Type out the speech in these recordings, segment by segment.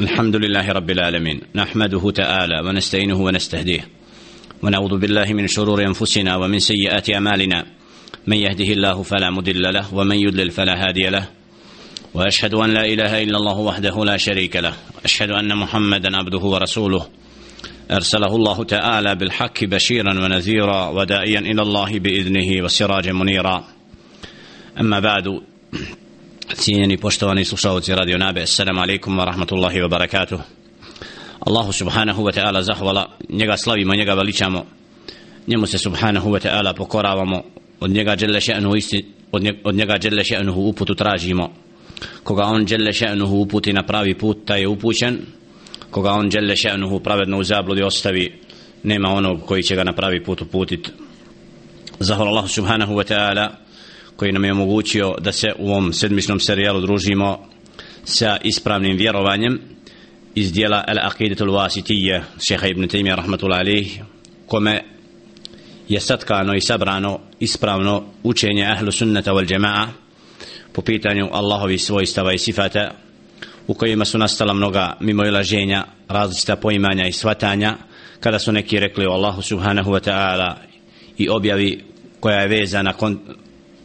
الحمد لله رب العالمين. نحمده تعالى ونستعينه ونستهديه. ونعوذ بالله من شرور أنفسنا ومن سيئات أعمالنا. من يهده الله فلا مضل له ومن يضلل فلا هادي له. وأشهد أن لا إله إلا الله وحده لا شريك له. أشهد أن محمدا عبده ورسوله. أرسله الله تعالى بالحق بشيرا ونذيرا وداعيا إلى الله بإذنه وسراجا منيرا. أما بعد cijenjeni poštovani slušalci Radio Nabe Assalamu alaikum wa rahmatullahi wa barakatuh. Allahu subhanahu wa ta'ala zahvala njega slavimo, njega veličamo. Njemu se subhanahu wa ta'ala pokoravamo. Od njega dželle še'nuhu isti od, nje, od njega dželle še'nuhu uputu tražimo. Koga on dželle še'nuhu uputi na pravi put taj je upućen. Koga on dželle še'nuhu pravedno u zabludi ostavi nema onog koji će ga na pravi put uputit. Zahvala Allahu subhanahu wa ta'ala koji nam je omogućio da se u ovom sedmičnom serijalu družimo sa ispravnim vjerovanjem iz dijela Al-Aqidatul Wasitije šeha Ibn Taymiyyah rahmatullahi alih kome je satkano i sabrano ispravno učenje ahlu sunnata wal jama'a po pitanju Allahovi svojstava i sifata u kojima su nastala mnoga mimo ilaženja različita poimanja i svatanja kada su neki rekli o Allahu subhanahu wa ta'ala i objavi koja je vezana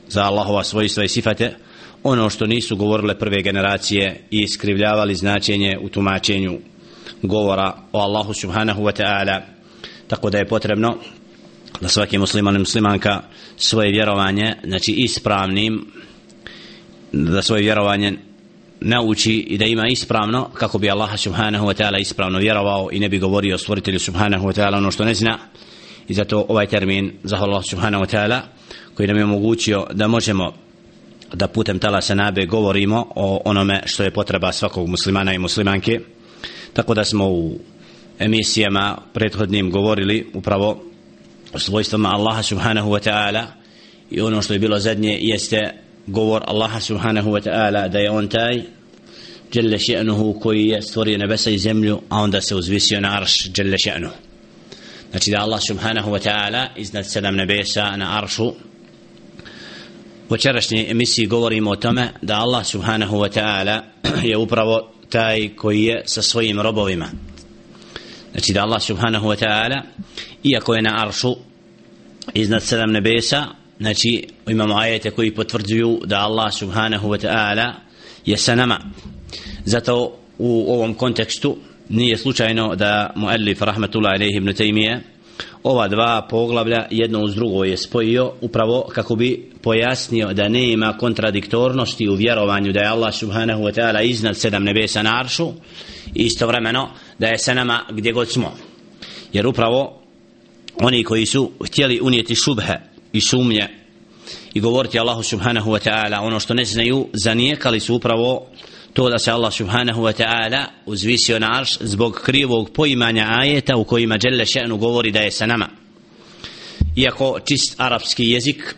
za Allahova svojstva i sifate ono što nisu govorile prve generacije i iskrivljavali značenje u tumačenju govora o Allahu subhanahu wa ta'ala. Tako da je potrebno da svaki musliman i muslimanka svoje vjerovanje znači ispravnim da svoje vjerovanje nauči i da ima ispravno kako bi Allah subhanahu wa ta'ala ispravno vjerovao i ne bi govorio o stvoritelju subhanahu wa ta'ala ono što ne zna. I zato ovaj termin za Allah subhanahu wa ta'ala koji nam je omogućio da možemo da putem tala se nabe govorimo o onome što je potreba svakog muslimana i muslimanke. Tako da smo u emisijama prethodnim govorili upravo o svojstvama Allaha subhanahu wa ta'ala i ono što je bilo zadnje jeste govor Allaha subhanahu wa ta'ala da je on taj jelle še'nuhu koji je stvorio nebesa i zemlju a onda se uzvisio na arš jelle še'nuhu. Znači da Allah subhanahu wa ta'ala iznad sedam nebesa na aršu večerašnje emisiji govorimo o tome da Allah subhanahu wa ta'ala je upravo taj koji je sa svojim robovima. Znači da Allah subhanahu wa ta'ala iako je na aršu iznad sedam nebesa znači imamo ajete koji potvrđuju da Allah subhanahu wa ta'ala je sa nama. Zato u ovom kontekstu nije slučajno da muallif rahmetullahi alejhi ibn Taymiyyah ova dva poglavlja jedno uz drugo je spojio upravo kako bi pojasnio da nema kontradiktornosti u vjerovanju da je Allah subhanahu wa ta'ala iznad sedam nebesa na aršu i istovremeno da je sa nama gdje god smo. Jer upravo oni koji su htjeli unijeti šubhe i sumnje i govoriti Allahu subhanahu wa ta'ala ono što ne znaju zanijekali su upravo to da se Allah subhanahu wa ta'ala uzvisio na arš zbog krivog poimanja ajeta u kojima Đelle še'nu govori da je sa nama. Iako čist arapski jezik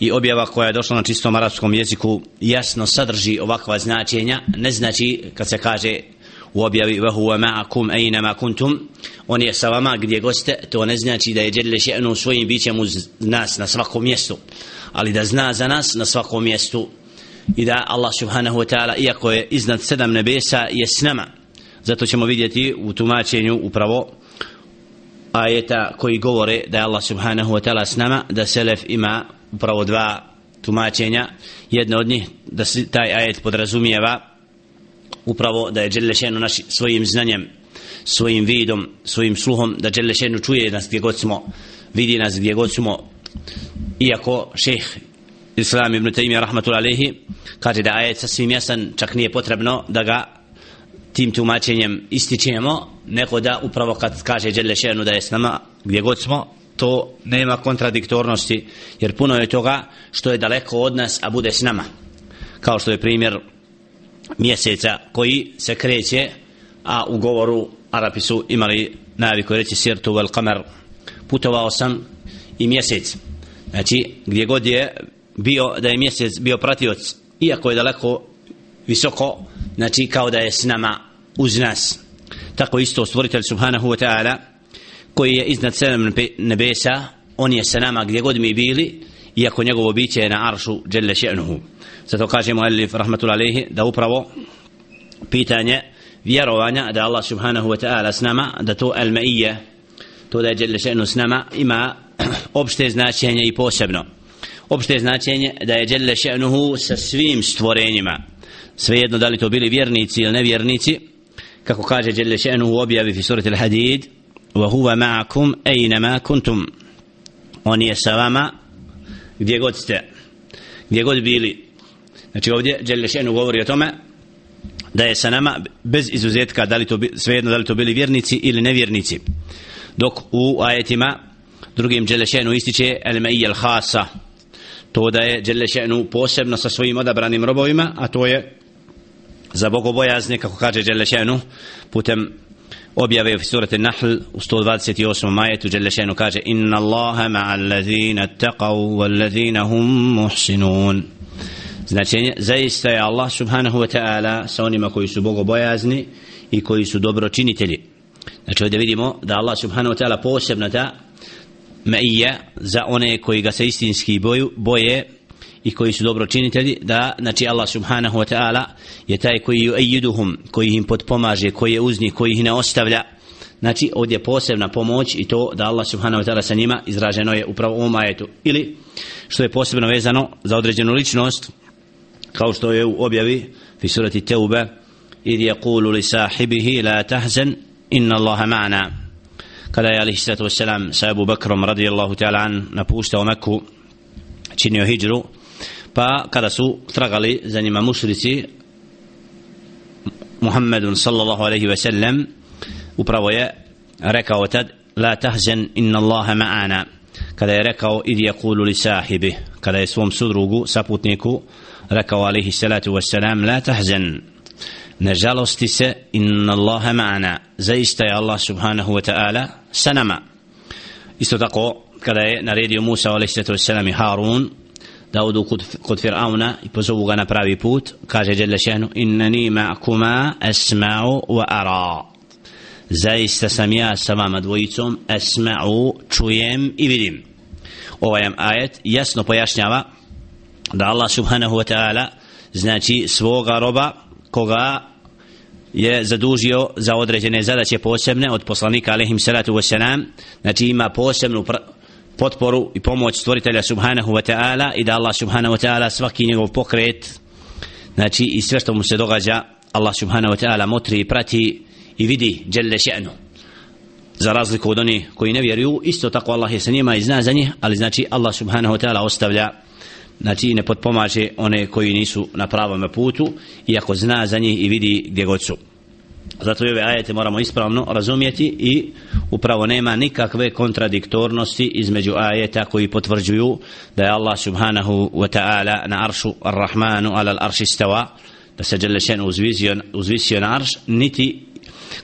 i objava koja je došla na čistom arapskom jeziku jasno sadrži ovakva značenja, ne znači kad se kaže u objavi wa huwa ma'akum ayna ma kuntum on je sa vama gdje goste to ne znači da je Đelle še'nu svojim bićem uz nas na svakom mjestu ali da zna za nas na svakom mjestu i da Allah subhanahu wa ta'ala iako je iznad sedam nebesa je s nama. Zato ćemo vidjeti u tumačenju upravo ajeta koji govore da je Allah subhanahu wa ta'ala s nama da selef ima upravo dva tumačenja. Jedno od njih da se taj ajet podrazumijeva upravo da je Đelešenu naš svojim znanjem svojim vidom, svojim sluhom da Đelešenu čuje nas gdje god smo vidi nas gdje god smo. Iako šeh Islam ibn Taymiyyah rahmatullahi alayhi kaže da ajet sasvim jasan čak nije potrebno da ga tim tumačenjem ističemo neko da upravo kad kaže Đele Šenu da je s nama gdje god smo to nema kontradiktornosti jer puno je toga što je daleko od nas a bude s nama. Kao što je primjer mjeseca koji se kreće a u govoru Arapi su imali naviku reći sirtu vel kamer. Putovao sam i mjesec. Znači gdje god je bio da je mjesec bio pratioc iako je daleko visoko znači kao da je s nama uz nas. Tako isto stvoritelj subhanahu wa ta'ala koji je iznad sedam nebesa on je sa nama gdje god mi bili iako njegovo biće je na aršu dželle še'nuhu. Zato kažemo alif rahmatul alehi da upravo pitanje vjerovanja da Allah subhanahu wa ta'ala s nama da to al-ma'iyya to da je Jelle še'nu s nama ima opšte značenje i posebno opšte značenje da je Đelle še'nuhu sa svim stvorenjima. Svejedno da li to bili vjernici ili nevjernici kako kaže Đelle še'nuhu u objavi fi surati al-hadid wa huwa ma'akum ejnama kuntum. On je sa vama gdje god ste gdje god bili. Znači ovdje Đelle še'nuhu govori o tome da je sa nama bez izuzetka da li to svejedno da li to bili vjernici ili nevjernici. Dok u ajetima drugim Đelešenu ističe el mei al to da je Đelešenu posebno sa svojim odabranim robovima a to je za bogobojazne kako kaže Đelešenu putem objave u surati Nahl u 128. majetu Đelešenu kaže inna Allaha ma'al ladhina taqav wal ladhina hum muhsinun značenje zaista je Allah subhanahu wa ta'ala sa onima koji su bogobojazni i koji su dobročinitelji znači ovdje vidimo da Allah subhanahu wa ta'ala posebno ta meija za one koji ga se istinski boju, boje i koji su dobročinitelji da znači Allah subhanahu wa ta'ala je taj koji ju ejiduhum koji im potpomaže, koji je uz njih koji ih ne ostavlja. Znači ovdje posebna pomoć i to da Allah subhanahu wa ta'ala sa njima izraženo je upravo u ovom ajetu. Ili što je posebno vezano za određenu ličnost kao što je u objavi fi surati Teuba idh yaqulu li sahibihi la tahzan inna Allaha ma'ana kada je alihi sallatu wassalam sa Abu Bakrom radijallahu ta'ala an napuštao Meku činio hijđru pa kada su tragali za njima mušrici Muhammedun sallallahu alaihi wasallam upravo je rekao tad la tahzan inna Allaha ma'ana. Kada je rekao idh yaqulu li sahibi. Kada je svom sudrugu saputniku rekao alaihi salatu wassalam la tahzan ne žalosti se inna Allaha ma'ana. Zaista je Allah subhanahu wa ta'ala sa nama isto tako kada je naredio Musa a.s. salatu i Harun da odu kod, kod Fir'auna i pozovu ga na pravi put kaže Jalla šehnu innani ma'kuma asma'u wa ara zaista sam ja sa vama dvojicom asma'u čujem i vidim ovaj ajet jasno pojašnjava da Allah subhanahu wa ta'ala znači svoga roba koga je zadužio za određene zadaće posebne od poslanika alehim salatu wasalam znači ima posebnu potporu i pomoć stvoritelja subhanahu wa ta'ala i da Allah subhanahu wa ta'ala svaki njegov pokret znači i sve što mu se događa Allah subhanahu wa ta'ala motri i prati i vidi djelle še'nu. Za razliku od onih koji ne vjeruju isto tako Allah je sa njima i zna za njih ali znači Allah subhanahu wa ta'ala ostavlja znači ne potpomaže one koji nisu na pravom putu iako zna za njih i vidi gdje god su. Zato ove ajete moramo ispravno razumjeti i upravo nema nikakve kontradiktornosti između ajeta koji potvrđuju da je Allah subhanahu wa ta'ala na aršu ar-Rahmanu ala al-arši stava da se Đelešen uzvisio, uzvisio na arš niti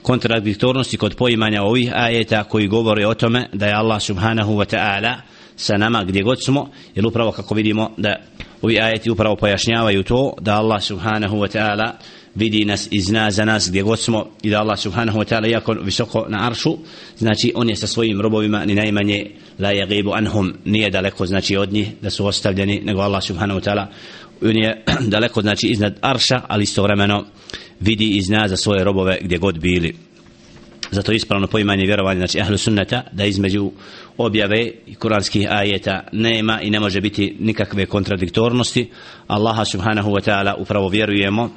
kontradiktornosti kod poimanja ovih ajeta koji govore o tome da je Allah subhanahu wa ta'ala sa nama gdje god smo jer upravo kako vidimo da ovi ajeti upravo pojašnjavaju to da Allah subhanahu wa ta'ala vidi nas i zna za nas gdje god smo i da Allah subhanahu wa ta'ala jako visoko na aršu znači on je sa svojim robovima ni najmanje la yagibu anhum nije daleko znači od njih da su ostavljeni nego Allah subhanahu wa ta'ala on je daleko znači iznad arša ali istovremeno vidi i zna za svoje robove gdje god bili zato ispravno poimanje vjerovanja znači ahlu sunnata da između objave i kuranskih ajeta nema i ne može biti nikakve kontradiktornosti. Allaha subhanahu wa ta'ala upravo vjerujemo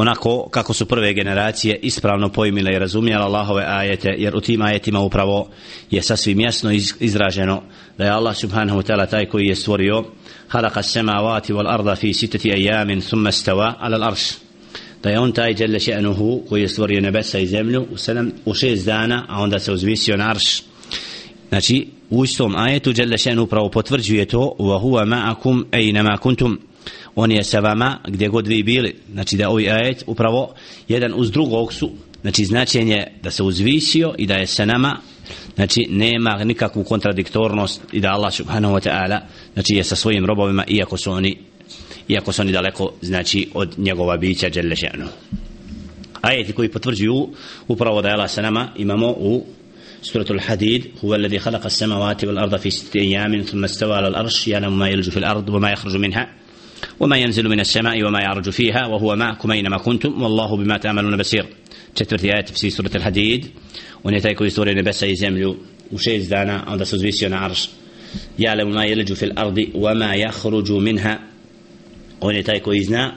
onako kako su prve generacije ispravno pojmile i razumjela Allahove ajete jer u tim ajetima upravo je sasvim jasno izraženo da je Allah subhanahu wa ta'ala taj koji je stvorio halaka samavati wal arda fi sitati ajamin thumma stava ala l'arš da je on taj dželle še'nuhu koji je stvorio nebesa i zemlju u, sedam, u šest dana a onda se uzvisio na arš. Znači u istom ajetu dželle še'nu upravo potvrđuje to wa huwa ma'akum ejnama kuntum. On je sa vama gdje god vi bili. Znači da ovaj ajet upravo jedan uz drugog su znači značenje da se uzvisio i da je sa nama. Znači nema nikakvu kontradiktornost i da Allah subhanahu wa ta'ala znači je sa svojim robovima iako su oni iako su oni daleko znači od njegova bića dželle šanu ajeti koji potvrđuju upravo da je Allah sa nama imamo u سورة الحديد هو الذي خلق السماوات والأرض في ستة أيام ثم استوى على الأرش يعلم ما يلج في الأرض وما يخرج منها وما ينزل من السماء وما يعرج فيها وهو معكم أينما كنتم والله بما تعملون بصير četvrti ajet في سورة الحديد on je taj koji stvore nebesa i zemlju arš. يعلم ما يلج في الأرض وما يخرج منها on je taj koji zna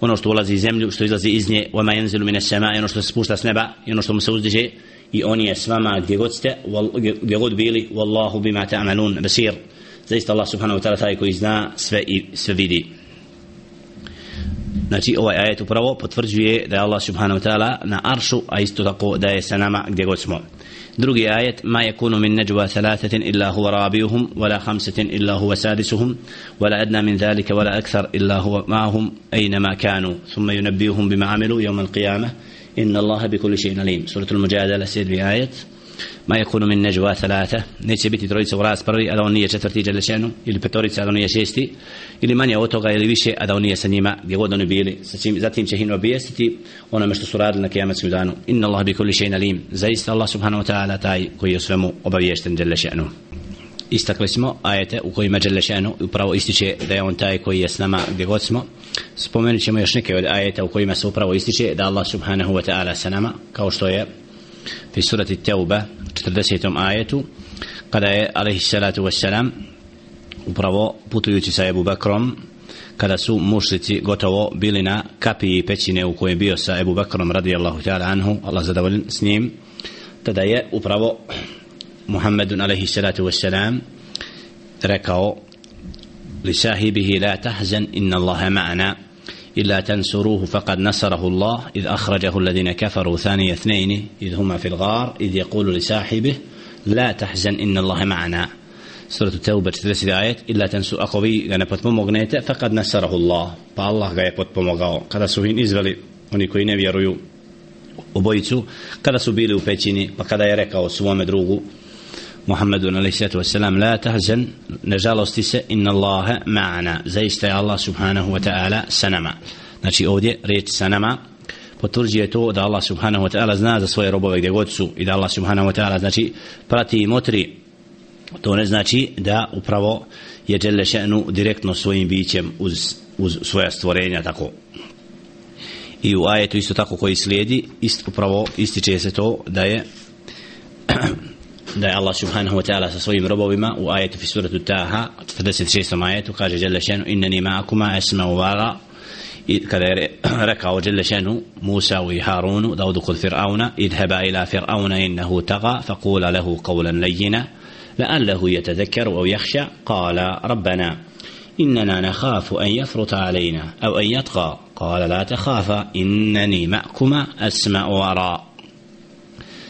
ono što ulazi iz zemlju, što izlazi iz nje وما ينزل من السماء ono što se spušta s neba i ono što mu se uzdiže i on je s vama gdje god ste gdje god bili wallahu bima ta'malun basir zaista Allah subhanahu wa ta'ala taj koji zna sve i sve vidi Znači ovaj ajet upravo potvrđuje da je Allah subhanahu wa ta'ala na aršu, a isto tako da je sa nama gdje god smo. درجي آية ما يكون من نجوى ثلاثة إلا هو رابعهم ولا خمسة إلا هو سادسهم ولا أدنى من ذلك ولا أكثر إلا هو معهم أينما كانوا ثم ينبيهم بما عملوا يوم القيامة إن الله بكل شيء عليم سورة المجادلة سيد بآية آية ma yakunu min najwa thalatha. Neće biti trojica u raspravi a da on nije četvrti dželešenu ili petorica a da on nije šesti ili manje od toga ili više a da on nije sa njima gdje god oni bili. Sa čim, zatim će ih obijestiti onome što su radili na kijamatskom danu. Inna Allah bi kulli shay'in alim. Zaista Allah subhanahu wa ta'ala taj koji je svemu obaviješten dželešenu istakli smo ajete u kojima dželešenu upravo ističe da je on taj koji je s nama gdje god smo. Spomenut ćemo još neke od ajeta u kojima se upravo ističe da Allah subhanahu wa ta'ala sa nama kao što je fi surati التوبة تتدسي تم آية قد عليه salatu wassalam upravo putujući sa Ebu Bekrom kada su mušlici gotovo bili na kapi i pećine u kojem bio sa Ebu Bekrom radijallahu ta'ala anhu Allah zadovoljen s njim tada je upravo Muhammedun alaihi salatu wassalam rekao li sahibihi la tahzan inna Allaha ma'ana. إلا تنصروه فقد نصره الله إذ أخرجه الذين كفروا ثاني اثنين إذ هما في الغار إذ يقول لصاحبه لا تحزن إن الله معنا سورة التوبة تدرس آيات إلا تنسوا أقوي غانا potpomognete فقد نصره الله pa Allah ga je potpomogao kada su im izveli oni koji ne vjeruju obojicu kada su bili u pećini pa kada je rekao svome drugu Muhammedu alaihissalatu wassalam la tahzan ne žalosti se inna Allahe ma'ana. Zaista je Allah subhanahu wa ta'ala sa nama. Znači ovdje reč sa nama potvrđuje to da Allah subhanahu wa ta'ala zna za svoje robove gdje god su i da Allah subhanahu wa ta'ala znači prati i motri. To ne znači da upravo je Đele še'nu direktno svojim bićem uz, uz svoja stvorenja tako. I u ajetu isto tako koji slijedi ist, upravo ističe se to da je da je Allah subhanahu wa ta'ala sa svojim robovima u ajetu fi suratu Taha 46. ajetu kaže Jalla šenu innani ma'akuma esma u vara i kada je rekao Jalla šenu Musa i Harunu da odu kod Fir'auna idheba ila Fir'auna innahu taga faqula lehu qawlan lejina لعله يتذكر أو يخشى قال ربنا إننا نخاف أن يفرط علينا أو أن يطغى قال لا تخافا إنني معكما أسمع وأرى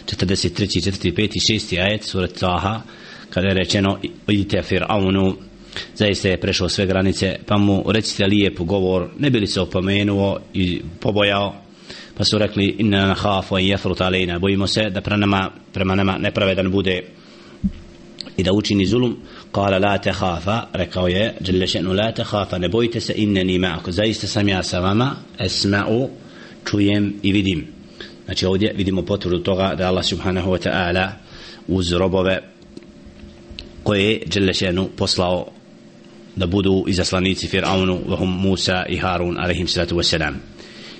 43. 4. 5. 6. ajet sura Taha kada je rečeno idite Fir'aunu zaista je prešao sve granice pa mu recite lijep govor ne bili se opomenuo i pobojao pa su rekli inna nahafu i jefrut alejna bojimo se da prema nama, prema nama nepravedan bude i da učini zulum kala la te hafa rekao je dželešenu la te hafa ne bojite se inneni ma'ako zaista sam ja sa vama esma'u čujem i vidim Znači ovdje vidimo potvrdu toga da Allah subhanahu wa ta'ala uz robove koje je Đelešenu poslao da budu izaslanici Fir'aunu vahum Musa i Harun alaihim salatu wasalam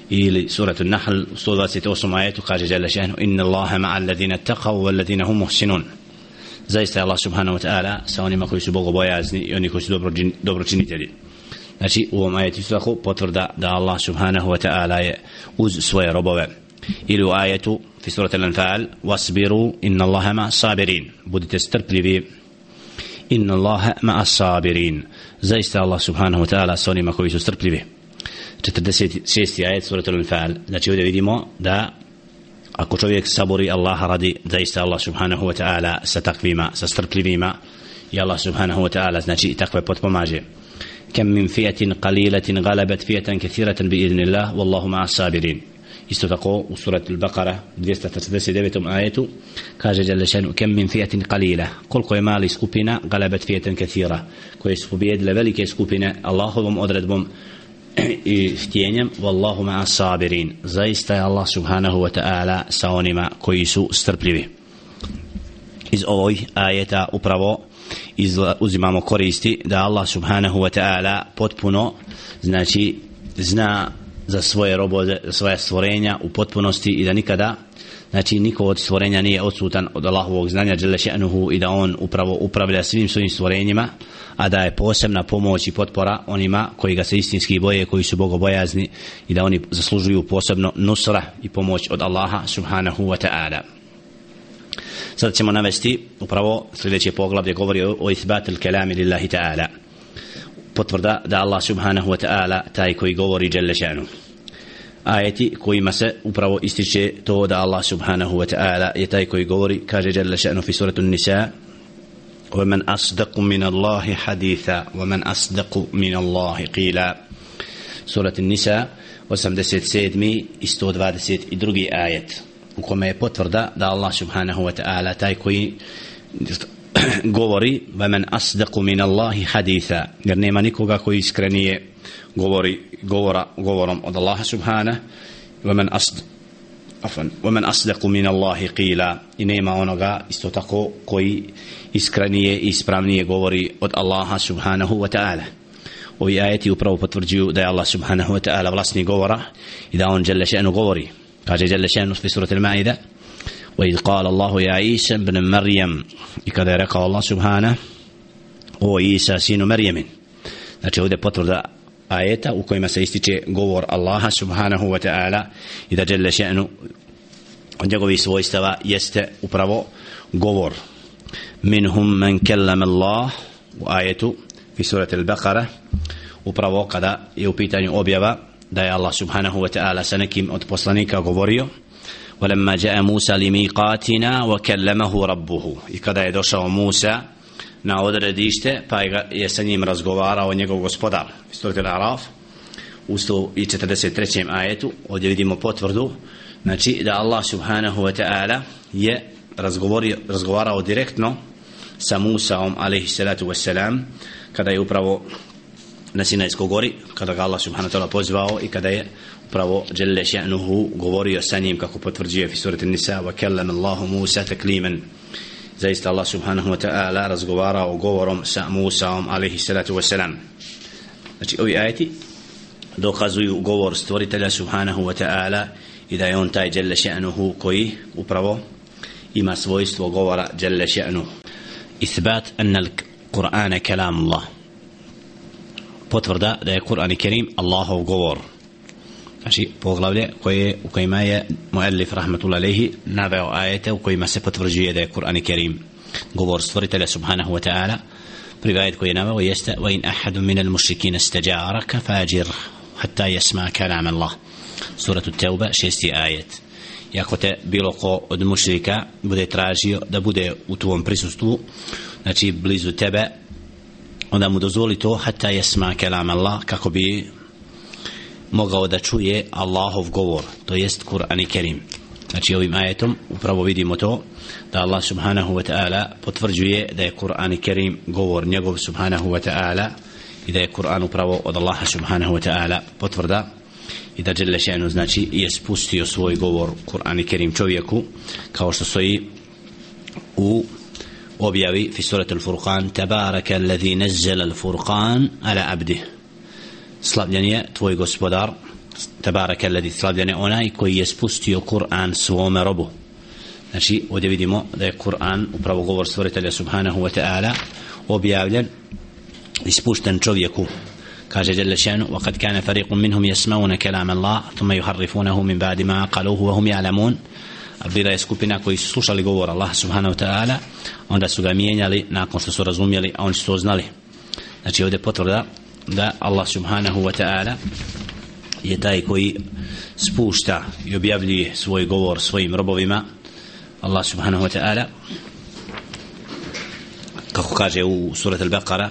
ili suratu Nahl 128 ajetu kaže Đelešenu inna Allahe ma'a alladhina taqav wa hum muhsinun. Zaista je Allah subhanahu wa ta'ala sa onima koji su bogobojazni i oni koji su dobro, dobročinitelji. Znači u ovom ajetu tako potvrda da Allah subhanahu wa ta'ala je uz svoje robove. إلو آية في سورة الأنفال واصبروا إن الله مع الصابرين. بدت بودي تسترقلي إن الله مع الصابرين. زي الله سبحانه وتعالى صوني ما كويس استرقلي بي تتردسي سيستي آية سورة الأنفال نتي ودي ويدي مو دا أكو شويك صبري الله ردي زي الله سبحانه وتعالى ستقبي ما سسترقلي بي ما يا الله سبحانه وتعالى نتي تقبي بوت بماجي كم من فئة قليلة غلبت فئة كثيرة بإذن الله والله مع الصابرين isto tako u surat al-Baqara 249. ajetu kaže Đalešanu kem min fijatin qalila. Koliko je mali skupina galabat fijatin kathira koje su pobjedile velike skupine Allahovom odredbom i htjenjem. Wallahu ma'a sabirin. Zaista je Allah subhanahu wa ta'ala sa onima koji su strpljivi. Iz ovoj ajeta upravo izla, uzimamo koristi da Allah subhanahu wa ta'ala potpuno znači zna za svoje robove, svoje stvorenja u potpunosti i da nikada znači niko od stvorenja nije odsutan od Allahovog znanja dželle še'nuhu i da on upravo upravlja svim svojim stvorenjima a da je posebna pomoć i potpora onima koji ga se istinski boje koji su bogobojazni i da oni zaslužuju posebno nusra i pomoć od Allaha subhanahu wa ta'ala. Sada ćemo navesti upravo sljedeće poglavlje govori o, o isbatil kelami lillahi ta'ala potvrda da Allah subhanahu wa ta'ala taj koji govori dželle še'nuhu ajeti kojima se upravo ističe to da Allah subhanahu wa ta'ala je taj koji govori kaže jalla še'nu fi suratu nisa ومن أصدق من الله حديثا ومن أصدق من الله قيلا سورة النساء 87 i 122 ajet u kome je potvrda da Allah subhanahu wa ta'ala taj koji govori وَمَنْ أَصْدَقُ مِنَ اللَّهِ حَدِيثًا jer nema nikoga koji iskrenije govori govora, govorom od Allaha subhana وَمَنْ أَصْدَقُ Afan, ومن أصدق من الله قيلا إن ما أنغا استوتاكو كوي إسكرانية إسبرانية غوري أد الله سبحانه وتعالى وفي آياتي أبراو بتفرجيو دا الله سبحانه وتعالى بلاسني غورا إذا on جل شأنه غوري kaže جل شأنه في سورة maida وإذ قال الله يا عيسى ابن مريم إكذا رقى الله سبحانه o Isa sinu Merjemin znači ovdje potvrda ajeta u kojima se ističe govor Allaha subhanahu wa ta'ala i da žele še'nu od njegovih svojstava jeste upravo govor minhum man kellam Allah u ajetu fi surat al-Baqara upravo kada je u pitanju objava da je Allah subhanahu wa ta'ala sa nekim od poslanika govorio ولما جاء موسى لميقاتنا وكلمه ربه i kada je došao Musa na odredište pa je sa njim razgovarao njegov gospodar Istorit al-Araf u 143. ajetu ovdje vidimo potvrdu znači da Allah subhanahu wa ta'ala je razgovarao direktno sa Musaom alaihi salatu wassalam kada je upravo na Sinajskoj gori kada ga Allah subhanahu wa ta'ala pozvao i kada je upravo Đelle še'nuhu govorio sa njim kako potvrđuje fi surati Nisa wa kellam Allahu Musa takliman. Zaista Allah subhanahu wa ta'ala razgovarao govorom sa Musaom alaihi salatu wa salam znači ovi ajeti dokazuju govor stvoritelja subhanahu wa ta'ala i da je on taj Đelle še'nuhu koji upravo ima svojstvo govora Đelle še'nuhu. Isbat anna al-Qur'ana kalam Allah potvrda da je Kur'an i Kerim Allahov govor znači poglavlje koje u kojima je muallif rahmetullahi alejhi naveo ajete u kojima se potvrđuje da je Kur'an i Kerim govor stvoritelja subhanahu wa ta'ala. Prvi ajet koji je naveo jeste wa in ahadu min al mushrikin istajaraka fajir hatta yasma kalam Allah. Suratu tauba šesti ajet. I ako te bilo ko od mušrika bude tražio da bude u tvom prisustvu znači blizu tebe onda mu dozvoli to hatta yasma kalam Allah kako bi mogao da čuje Allahov govor, to jest Kur'an i Kerim. Znači ovim ajetom upravo vidimo to da Allah subhanahu wa ta'ala potvrđuje da je Kur'an i Kerim govor njegov subhanahu wa ta'ala i da je Kur'an upravo od Allaha subhanahu wa ta'ala potvrda i da Đele še'nu znači je spustio svoj govor Kur'an i Kerim čovjeku kao što stoji u objavi fi suratul Furqan tabaraka allazi nazzala al-Furqan ala abdihi slavljen je tvoj gospodar tabaraka alladhi slavljen je onaj koji je spustio Kur'an svome robu znači ovdje vidimo da je Kur'an upravo govor stvoritelja subhanahu wa ta'ala objavljen i spušten čovjeku kaže Jelle šanu وقد كان فريق منهم يسمعون كلام الله ثم يحرفونه من بعد ما قالوه وهم يعلمون bila je skupina koji su slušali govor Allah subhanahu wa ta'ala onda su ga mijenjali nakon što su razumjeli a oni su to znali znači ovdje potvrda da Allah subhanahu wa ta'ala je taj koji spušta i objavljuje svoj govor svojim robovima. Allah subhanahu wa ta'ala kako kaže u surat al-Baqara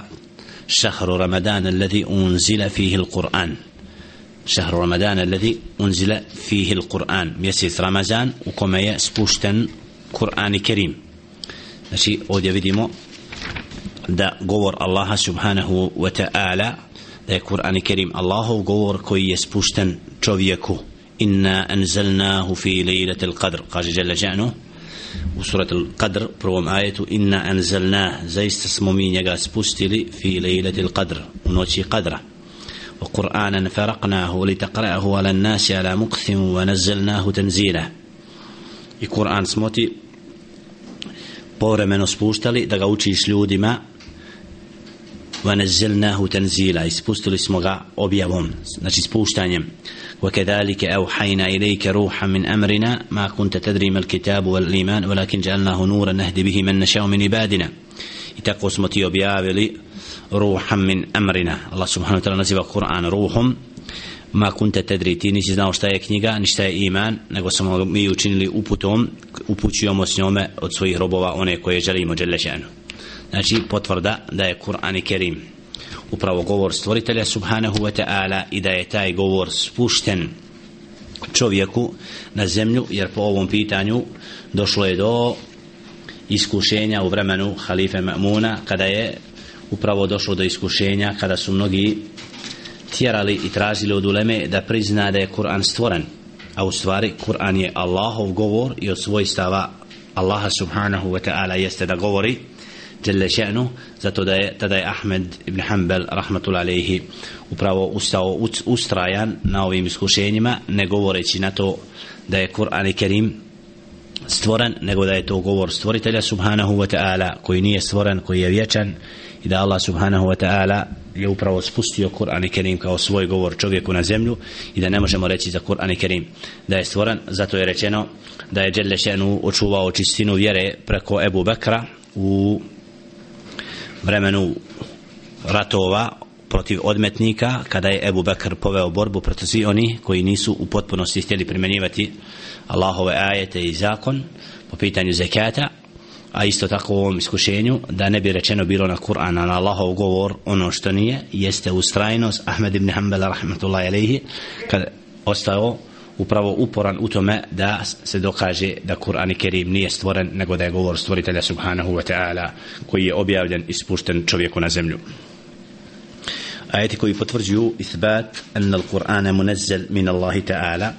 šahru ramadana alladhi unzila fihi al-Qur'an. Šahru ramadana alladhi unzila fihi al-Qur'an. Mjesec ramazan u kome je spušten Kur'an i Kerim. Znači ovdje vidimo da govor Allaha subhanahu wa ta'ala da je Kur'an Kerim Allahov govor koji je spušten čovjeku. Inna anzalnahu fi lejlatil qadr kaže Jalla Ja'nu u surat al-Qadr prvom ajetu inna anzalna zaista smo mi njega spustili fi lejlatil qadr u noći Qadra. Wa Qur'anan faraqnahu li taqra'ahu ala nasi ala muqthim wa tanzila. I Kur'an smo ti povremeno spuštali da ga učiš ljudima ونزلناه تنزيلا ispustili smo ga objavom znači spuštanjem وكذلك أوحينا إليك روحا من أمرنا ما كنت تدري ما الكتاب والإيمان ولكن جعلناه نورا نهدي به من نشاء من عبادنا يتقو سمتي objavili روحا من أمرنا الله سبحانه وتعالى نزل القرآن روح ma kunte tedri ti nisi znao šta je knjiga ni šta je iman nego smo mi učinili uputom upućujemo s njome od svojih robova one koje želimo dželešenu znači potvrda da je Kur'an i Kerim upravo govor stvoritelja subhanahu wa ta'ala i da je taj govor spušten čovjeku na zemlju jer po ovom pitanju došlo je do iskušenja u vremenu halife Ma'muna kada je upravo došlo do iskušenja kada su mnogi tjerali i tražili od uleme da prizna da je Kur'an stvoren. A u stvari Kur'an je Allahov govor i od svojstava Allaha subhanahu wa ta'ala jeste da govori jelle še'nu zato da je tada je Ahmed ibn Hanbal rahmatul alejhi upravo ustao ustrajan na ovim iskušenjima ne govoreći na to da je Kur'an i Kerim stvoren nego da je to govor stvoritelja subhanahu wa ta'ala koji nije stvoren koji je vječan i da Allah subhanahu wa ta'ala je upravo spustio Kur'an i Kerim kao svoj govor čovjeku na zemlju i da ne možemo reći za Kur'an i Kerim da je stvoren zato je rečeno da je Đelle Šenu očuvao čistinu vjere preko Ebu Bekra u vremenu ratova protiv odmetnika kada je Ebu Bekr poveo borbu protiv svi oni koji nisu u potpunosti htjeli primjenjivati Allahove ajete i zakon po pitanju zekata a isto tako u ovom iskušenju da ne bi rečeno bilo na Kur'an na Allahov govor ono što nije jeste ustrajnost Ahmed ibn Hanbala rahmatullahi alaihi kad ostao upravo uporan u tome da se dokaže da Kur'an i Kerim nije stvoren nego da je govor stvoritelja subhanahu wa ta'ala koji je objavljen i spušten čovjeku na zemlju ajeti koji potvrđuju isbat anna al-Qur'ana munazzal min Allahi ta'ala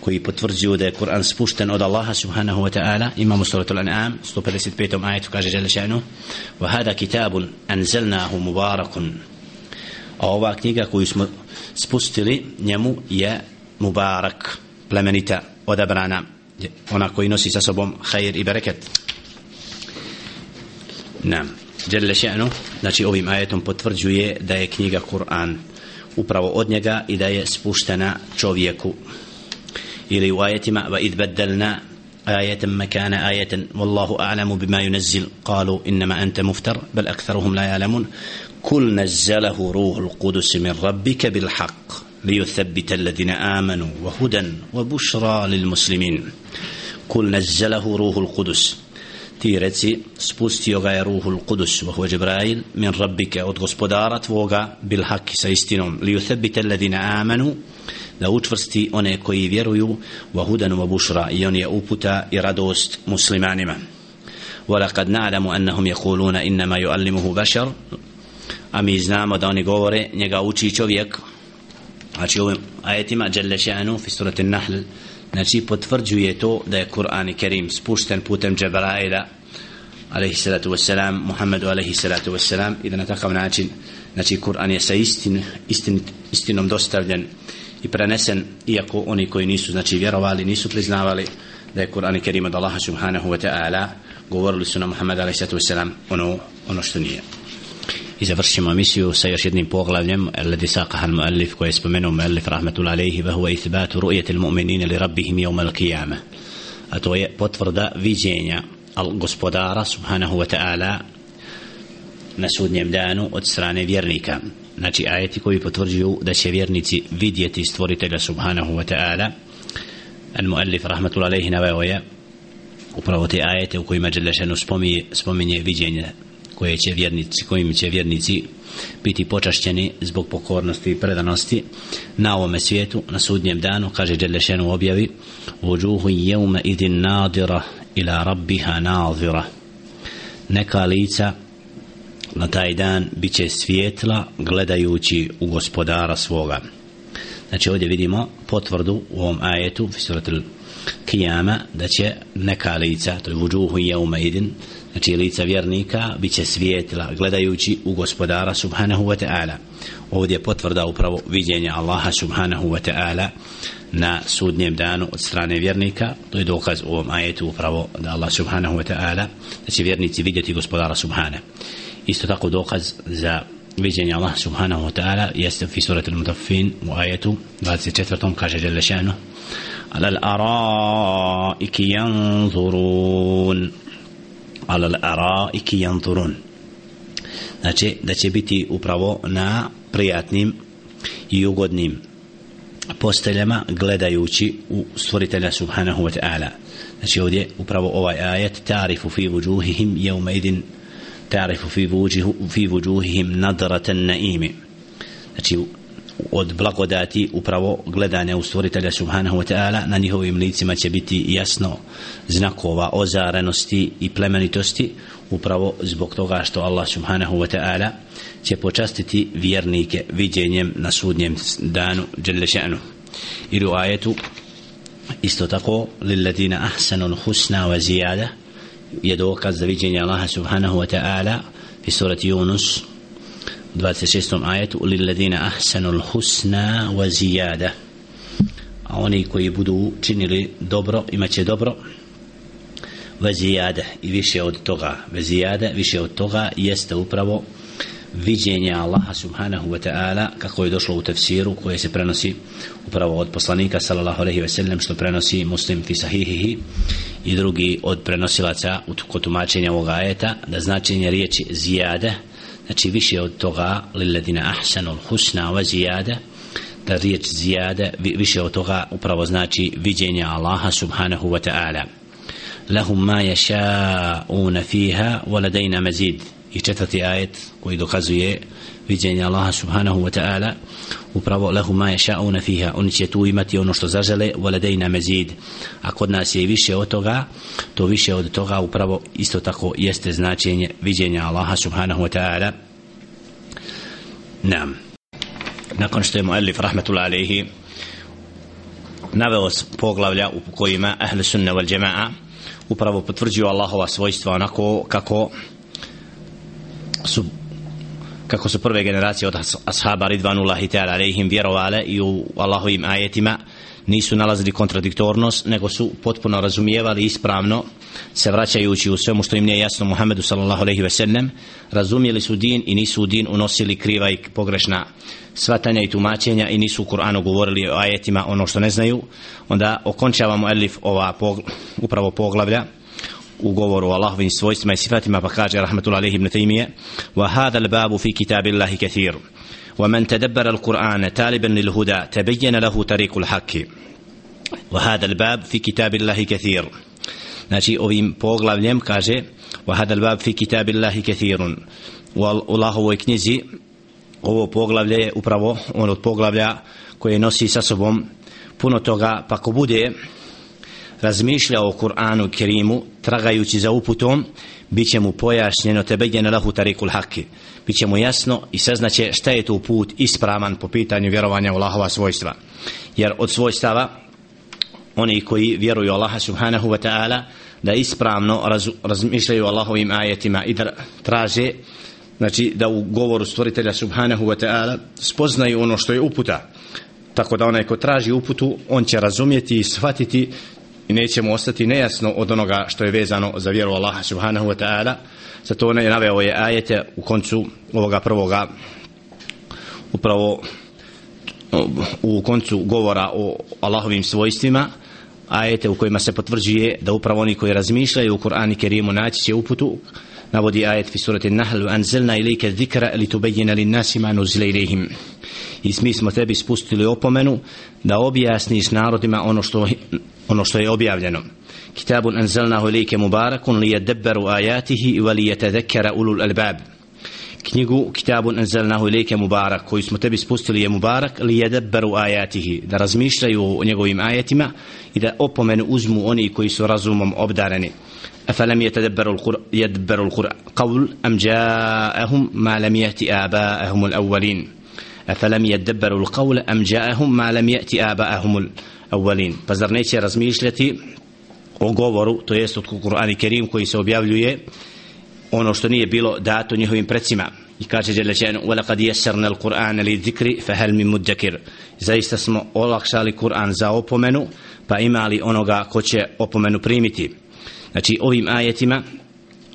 koji potvrđuju da je Kur'an spušten od Allaha subhanahu wa ta'ala imamo suratu al-an'am 155. ajetu kaže žele še'nu wa hada kitabun anzalnahu mubarakun a ova knjiga koju smo spustili njemu je mubarak plemenita odabrana ona koji nosi sa sobom khair i bereket nam Jelle še'nu znači ovim ajetom potvrđuje da je knjiga Kur'an upravo od njega i da je spuštena čovjeku ili u ajetima va id baddalna آية مكان آية والله أعلم بما ينزل قالوا إنما أنت مفتر بل أكثرهم لا يعلمون كل نزله روح القدس من ربك بالحق ليثبت الذين آمنوا وهدى وبشرى للمسلمين كل نزله روح القدس ti reci spustio ga je ruhul kudus vahu Džibrail min rabbike od gospodara tvoga bil haki sa istinom li uthebite ledina amanu da učvrsti one koji vjeruju vahudanu wa bušra i on je uputa i radost muslimanima ولقد نعلم أنهم يقولون إنما يؤلمه بشر a mi znamo da oni govore njega uči čovjek znači ovim ajetima Jelle Še'anu fi surati Nahl znači potvrđuje to da je Kur'an i Kerim spušten putem Džebraila alaihi salatu wassalam Muhammedu alaihi salatu wassalam i da na takav način znači Kur'an je sa istin, istin, istinom dostavljen i prenesen iako oni koji nisu znači vjerovali nisu priznavali da je Kur'an i Kerim od Allaha subhanahu wa ta'ala govorili su na Muhammedu alaihi salatu wassalam ono, ono što nije. I završimo emisiju sa još jednim poglavljem Alladhi saqaha al-muallif koje je spomenuo muallif rahmetul alaihi ve huwa ithbat ru'yat al-mu'minina li rabbihim yawm al-qiyamah. A to je potvrda viđenja al gospodara subhanahu wa ta'ala na sudnjem danu od strane vjernika. Znači ajeti koji potvrđuju da će vjernici vidjeti stvoritelja subhanahu wa ta'ala. Al-muallif rahmetul alaihi naveo je upravo te ajete u kojima Đelešenu spominje, spominje viđenje koje će vjernici, kojim će vjernici biti počašćeni zbog pokornosti i predanosti na ovome svijetu, na sudnjem danu, kaže Đelešenu objavi Uđuhu jevme idin nadira ila rabbiha nadira. Neka lica na taj dan bit će svijetla gledajući u gospodara svoga. Znači ovdje vidimo potvrdu u ovom ajetu kijama da će neka lica to je vuđuhu jevma idin znači lica vjernika bit će svijetila gledajući u gospodara subhanahu wa ta'ala ovdje potvrda upravo viđenja Allaha subhanahu wa ta'ala na sudnjem danu od strane vjernika to je dokaz u ovom ajetu upravo da Allah subhanahu wa ta'ala da će vjernici vidjeti gospodara subhana isto tako dokaz za viđenje Allah subhanahu wa ta'ala jeste fi surati al-mutaffin u ajetu 24. kaže jelle šanu على الأرائك ينظرون alal ara iki janturun znači da će biti upravo na prijatnim i ugodnim posteljama gledajući u stvoritelja subhanahu wa ta'ala. Znači ovdje upravo ovaj ajet ta'rifu fi vujuhihim jevme idin ta'rifu fi vujuhihim nadratan na'imi znači od blagodati upravo gledanja u stvoritelja subhanahu wa ta'ala na njihovim licima će biti jasno znakova ozarenosti i plemenitosti upravo zbog toga što Allah subhanahu wa ta'ala će počastiti vjernike viđenjem na sudnjem danu dželle še'nu. I u ajetu isto tako lilladina ahsanul husna wa zijada je dokaz za viđenje Allaha subhanahu wa ta'ala i surati Yunus 26. ajetu lilladina ahsanul husna wa zijada a oni koji budu činili dobro imaće dobro vezijade i više od toga vezijade više od toga jeste upravo viđenje Allaha subhanahu wa ta'ala kako je došlo u tefsiru koje se prenosi upravo od poslanika sallallahu alaihi ve sellem što prenosi muslim fi sahihihi i drugi od prenosilaca kod tumačenja ovog ajeta da značenje riječi zijade znači više od toga lilladina ahsanul husna wa zijade da riječ zijade više od toga upravo znači viđenje Allaha subhanahu wa ta'ala. Lahum ma yasha'una fiha wa ladayna mazid i četvrti ajet koji dokazuje viđenje Allaha subhanahu wa ta'ala upravo lahum ma yasha'una fiha oni će tu imati ono što zažele voledejna mezid a kod nas je više od toga to više od toga upravo isto tako jeste značenje viđenja Allaha subhanahu wa ta'ala. Nam nakon što je muallif rahmatullahi alaihi naveo poglavlja u kojima ahle sunna wal jama'a upravo potvrđuju Allahova svojstva onako kako su kako su prve generacije od ashaba ridvanullahi ta'ala alaihim vjerovale i u Allahovim ajetima nisu nalazili kontradiktornost nego su potpuno razumijevali ispravno se vraćajući u svemu što im nije jasno Muhammedu sallallahu alaihi ve sellem razumijeli su din i nisu u din unosili kriva i pogrešna svatanja i tumačenja i nisu u Kur'anu govorili o ajetima ono što ne znaju. Onda okončavamo elif ova pogl upravo poglavlja u govoru o Allahovim svojstvima i sifatima pa kaže rahmatullahi alaihi ibn Taymije wa hadha al-babu fi kitabillahi kathir ومن تدبر القرآن تالبا للهدى تبين له طريق الحق وهذا الباب في كتاب الله كثير znači ovim poglavljem kaže وهذا الباب في كتاب الله كثير u Allahovoj knjizi ovo poglavlje je upravo ono od poglavlja koje nosi sa sobom puno toga pa ko bude razmišljao o Kur'anu Kerimu tragajući za uputom bit će mu pojašnjeno tebegljeno lahu tarikul haki biće mu jasno i saznaće šta je to put ispravan po pitanju vjerovanja u Allahova svojstva. Jer od svojstava oni koji vjeruju Allaha subhanahu wa ta'ala da ispravno raz, razmišljaju o Allahovim ajetima i da traže znači da u govoru stvoritelja subhanahu wa ta'ala spoznaju ono što je uputa. Tako da onaj ko traži uputu on će razumjeti i shvatiti i nećemo ostati nejasno od onoga što je vezano za vjeru Allaha subhanahu wa ta'ala. Zato ne je naveo je ajete u koncu ovoga prvoga upravo u koncu govora o Allahovim svojstvima ajete u kojima se potvrđuje da upravo oni koji razmišljaju u Kur'ani Kerimu naći će uputu navodi ajet fi surati Nahl anzalna ilayka dhikra litubayyana lin-nasi ma nuzila ilayhim. I mi smo tebi spustili opomenu da objasniš narodima ono što ono što je objavljeno. Kitabun anzalnahu ilayka mubarakun liyadabbaru ayatihi wa liyatadhakkara ulul albab. Knjigu kitabun anzalnahu ilayka mubarak koju smo tebi spustili je mubarak li yadabbaru ayatihi. Da razmišljaju o njegovim ajetima i da opomenu uzmu oni koji su razumom obdareni. أفلم يتدبروا القرآن يدبروا القرآن قول أم جاءهم ما لم يأت آباءهم الأولين أفلم يدبروا القول أم جاءهم ما لم يأت آباءهم awwalin pa zar neće razmišljati o govoru to jest od Kur'ana Kerim koji se objavljuje ono što nije bilo dato njihovim predsima i kaže Đelešenu وَلَقَدْ يَسَرْنَا الْقُرْآنَ لِذِكْرِ فَهَلْ مِن مُدَّكِرِ zaista smo olakšali Kur'an za opomenu pa imali onoga ko će opomenu primiti Znači ovim ajetima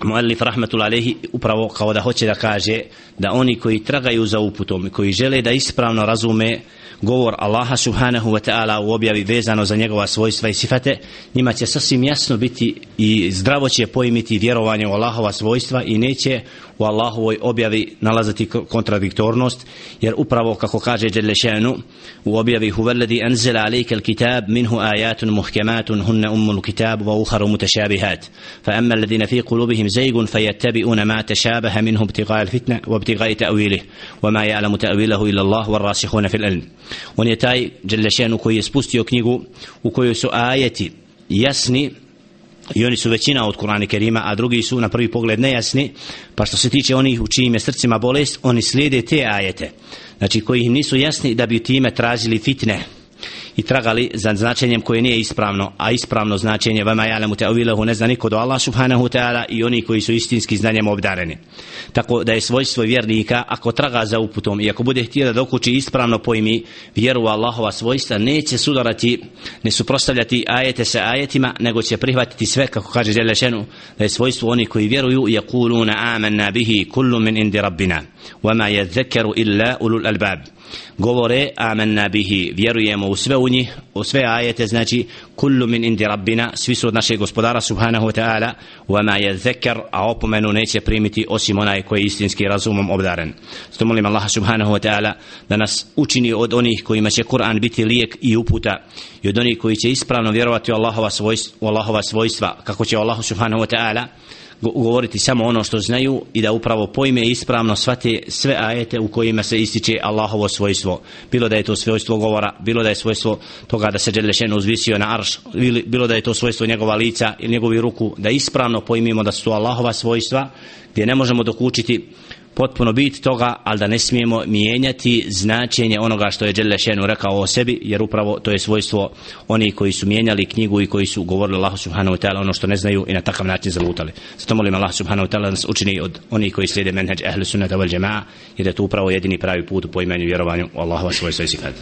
Muallif rahmetul alehi upravo kao da hoće da kaže da oni koji tragaju za uputom i koji žele da ispravno razume govor Allaha subhanahu wa ta'ala u objavi vezano za njegova svojstva i sifate njima će sasvim jasno biti i zdravo će pojmiti vjerovanje u Allahova svojstva i neće u Allahovoj objavi nalazati kontradiktornost jer upravo kako kaže Đelešenu u objavi huvelladi anzela alejke kitab minhu ajatun muhkematun hunne ummul kitab wa uharu mutešabihat fa emma alladina fi kulubihim zaygun fayattabi'una ma tashabaha minhu ibtigaa fitna wa ibtigaa ta'wilih wa ma ya'lamu ta'wilahu illa Allah wa rasikhuna fil ilm on je taj Đelešenu koji je spustio knjigu u kojoj su ajeti jasni i oni su većina od Kur'ana Kerima, a drugi su na prvi pogled nejasni, pa što se tiče onih u čijim je srcima bolest, oni slijede te ajete, znači koji nisu jasni da bi time tražili fitne, i tragali za značenjem koje nije ispravno, a ispravno značenje vama ja'lamu ta'wilahu ne zna niko do Allah subhanahu ta'ala i oni koji su istinski znanjem obdareni. Tako da je svojstvo vjernika ako traga za uputom i ako bude htio da dokući ispravno pojmi vjeru Allahova svojstva, neće sudarati, ne suprostavljati ajete sa ajetima, nego će prihvatiti sve, kako kaže Đelešenu, da je svojstvo oni koji vjeruju i yakuluna amanna bihi kullu min indi rabbina, wama yadhakaru illa ulul albab govore amanna bihi vjerujemo u sve u njih u sve ajete znači kullu min indi rabbina svi su od našeg gospodara subhanahu wa ta'ala wa ma yadhakkar a opomenu neće primiti osim onaj koji je istinski razumom obdaren. Zato molim Allaha subhanahu wa ta'ala da nas učini od onih kojima će Kur'an biti lijek i uputa i od onih koji će ispravno vjerovati u Allahova svojstva, u Allahova svojstva kako će Allah subhanahu wa ta'ala govoriti samo ono što znaju i da upravo pojme ispravno svate sve ajete u kojima se ističe Allahovo svojstvo. Bilo da je to svojstvo govora, bilo da je svojstvo toga da se Đelešenu uzvisio na arš, bilo da je to svojstvo njegova lica ili njegovi ruku, da ispravno pojmimo da su to Allahova svojstva, gdje ne možemo dokučiti potpuno bit toga, ali da ne smijemo mijenjati značenje onoga što je Đelle Šenu rekao o sebi, jer upravo to je svojstvo oni koji su mijenjali knjigu i koji su govorili Allah subhanahu wa ta'ala ono što ne znaju i na takav način zalutali. Zato molim Allah subhanahu wa ta'ala da nas učini od oni koji slijede menheđ ehlu sunnata wal jama'a, jer je to upravo jedini pravi put u poimanju vjerovanju u Allahova svojstva i sifat.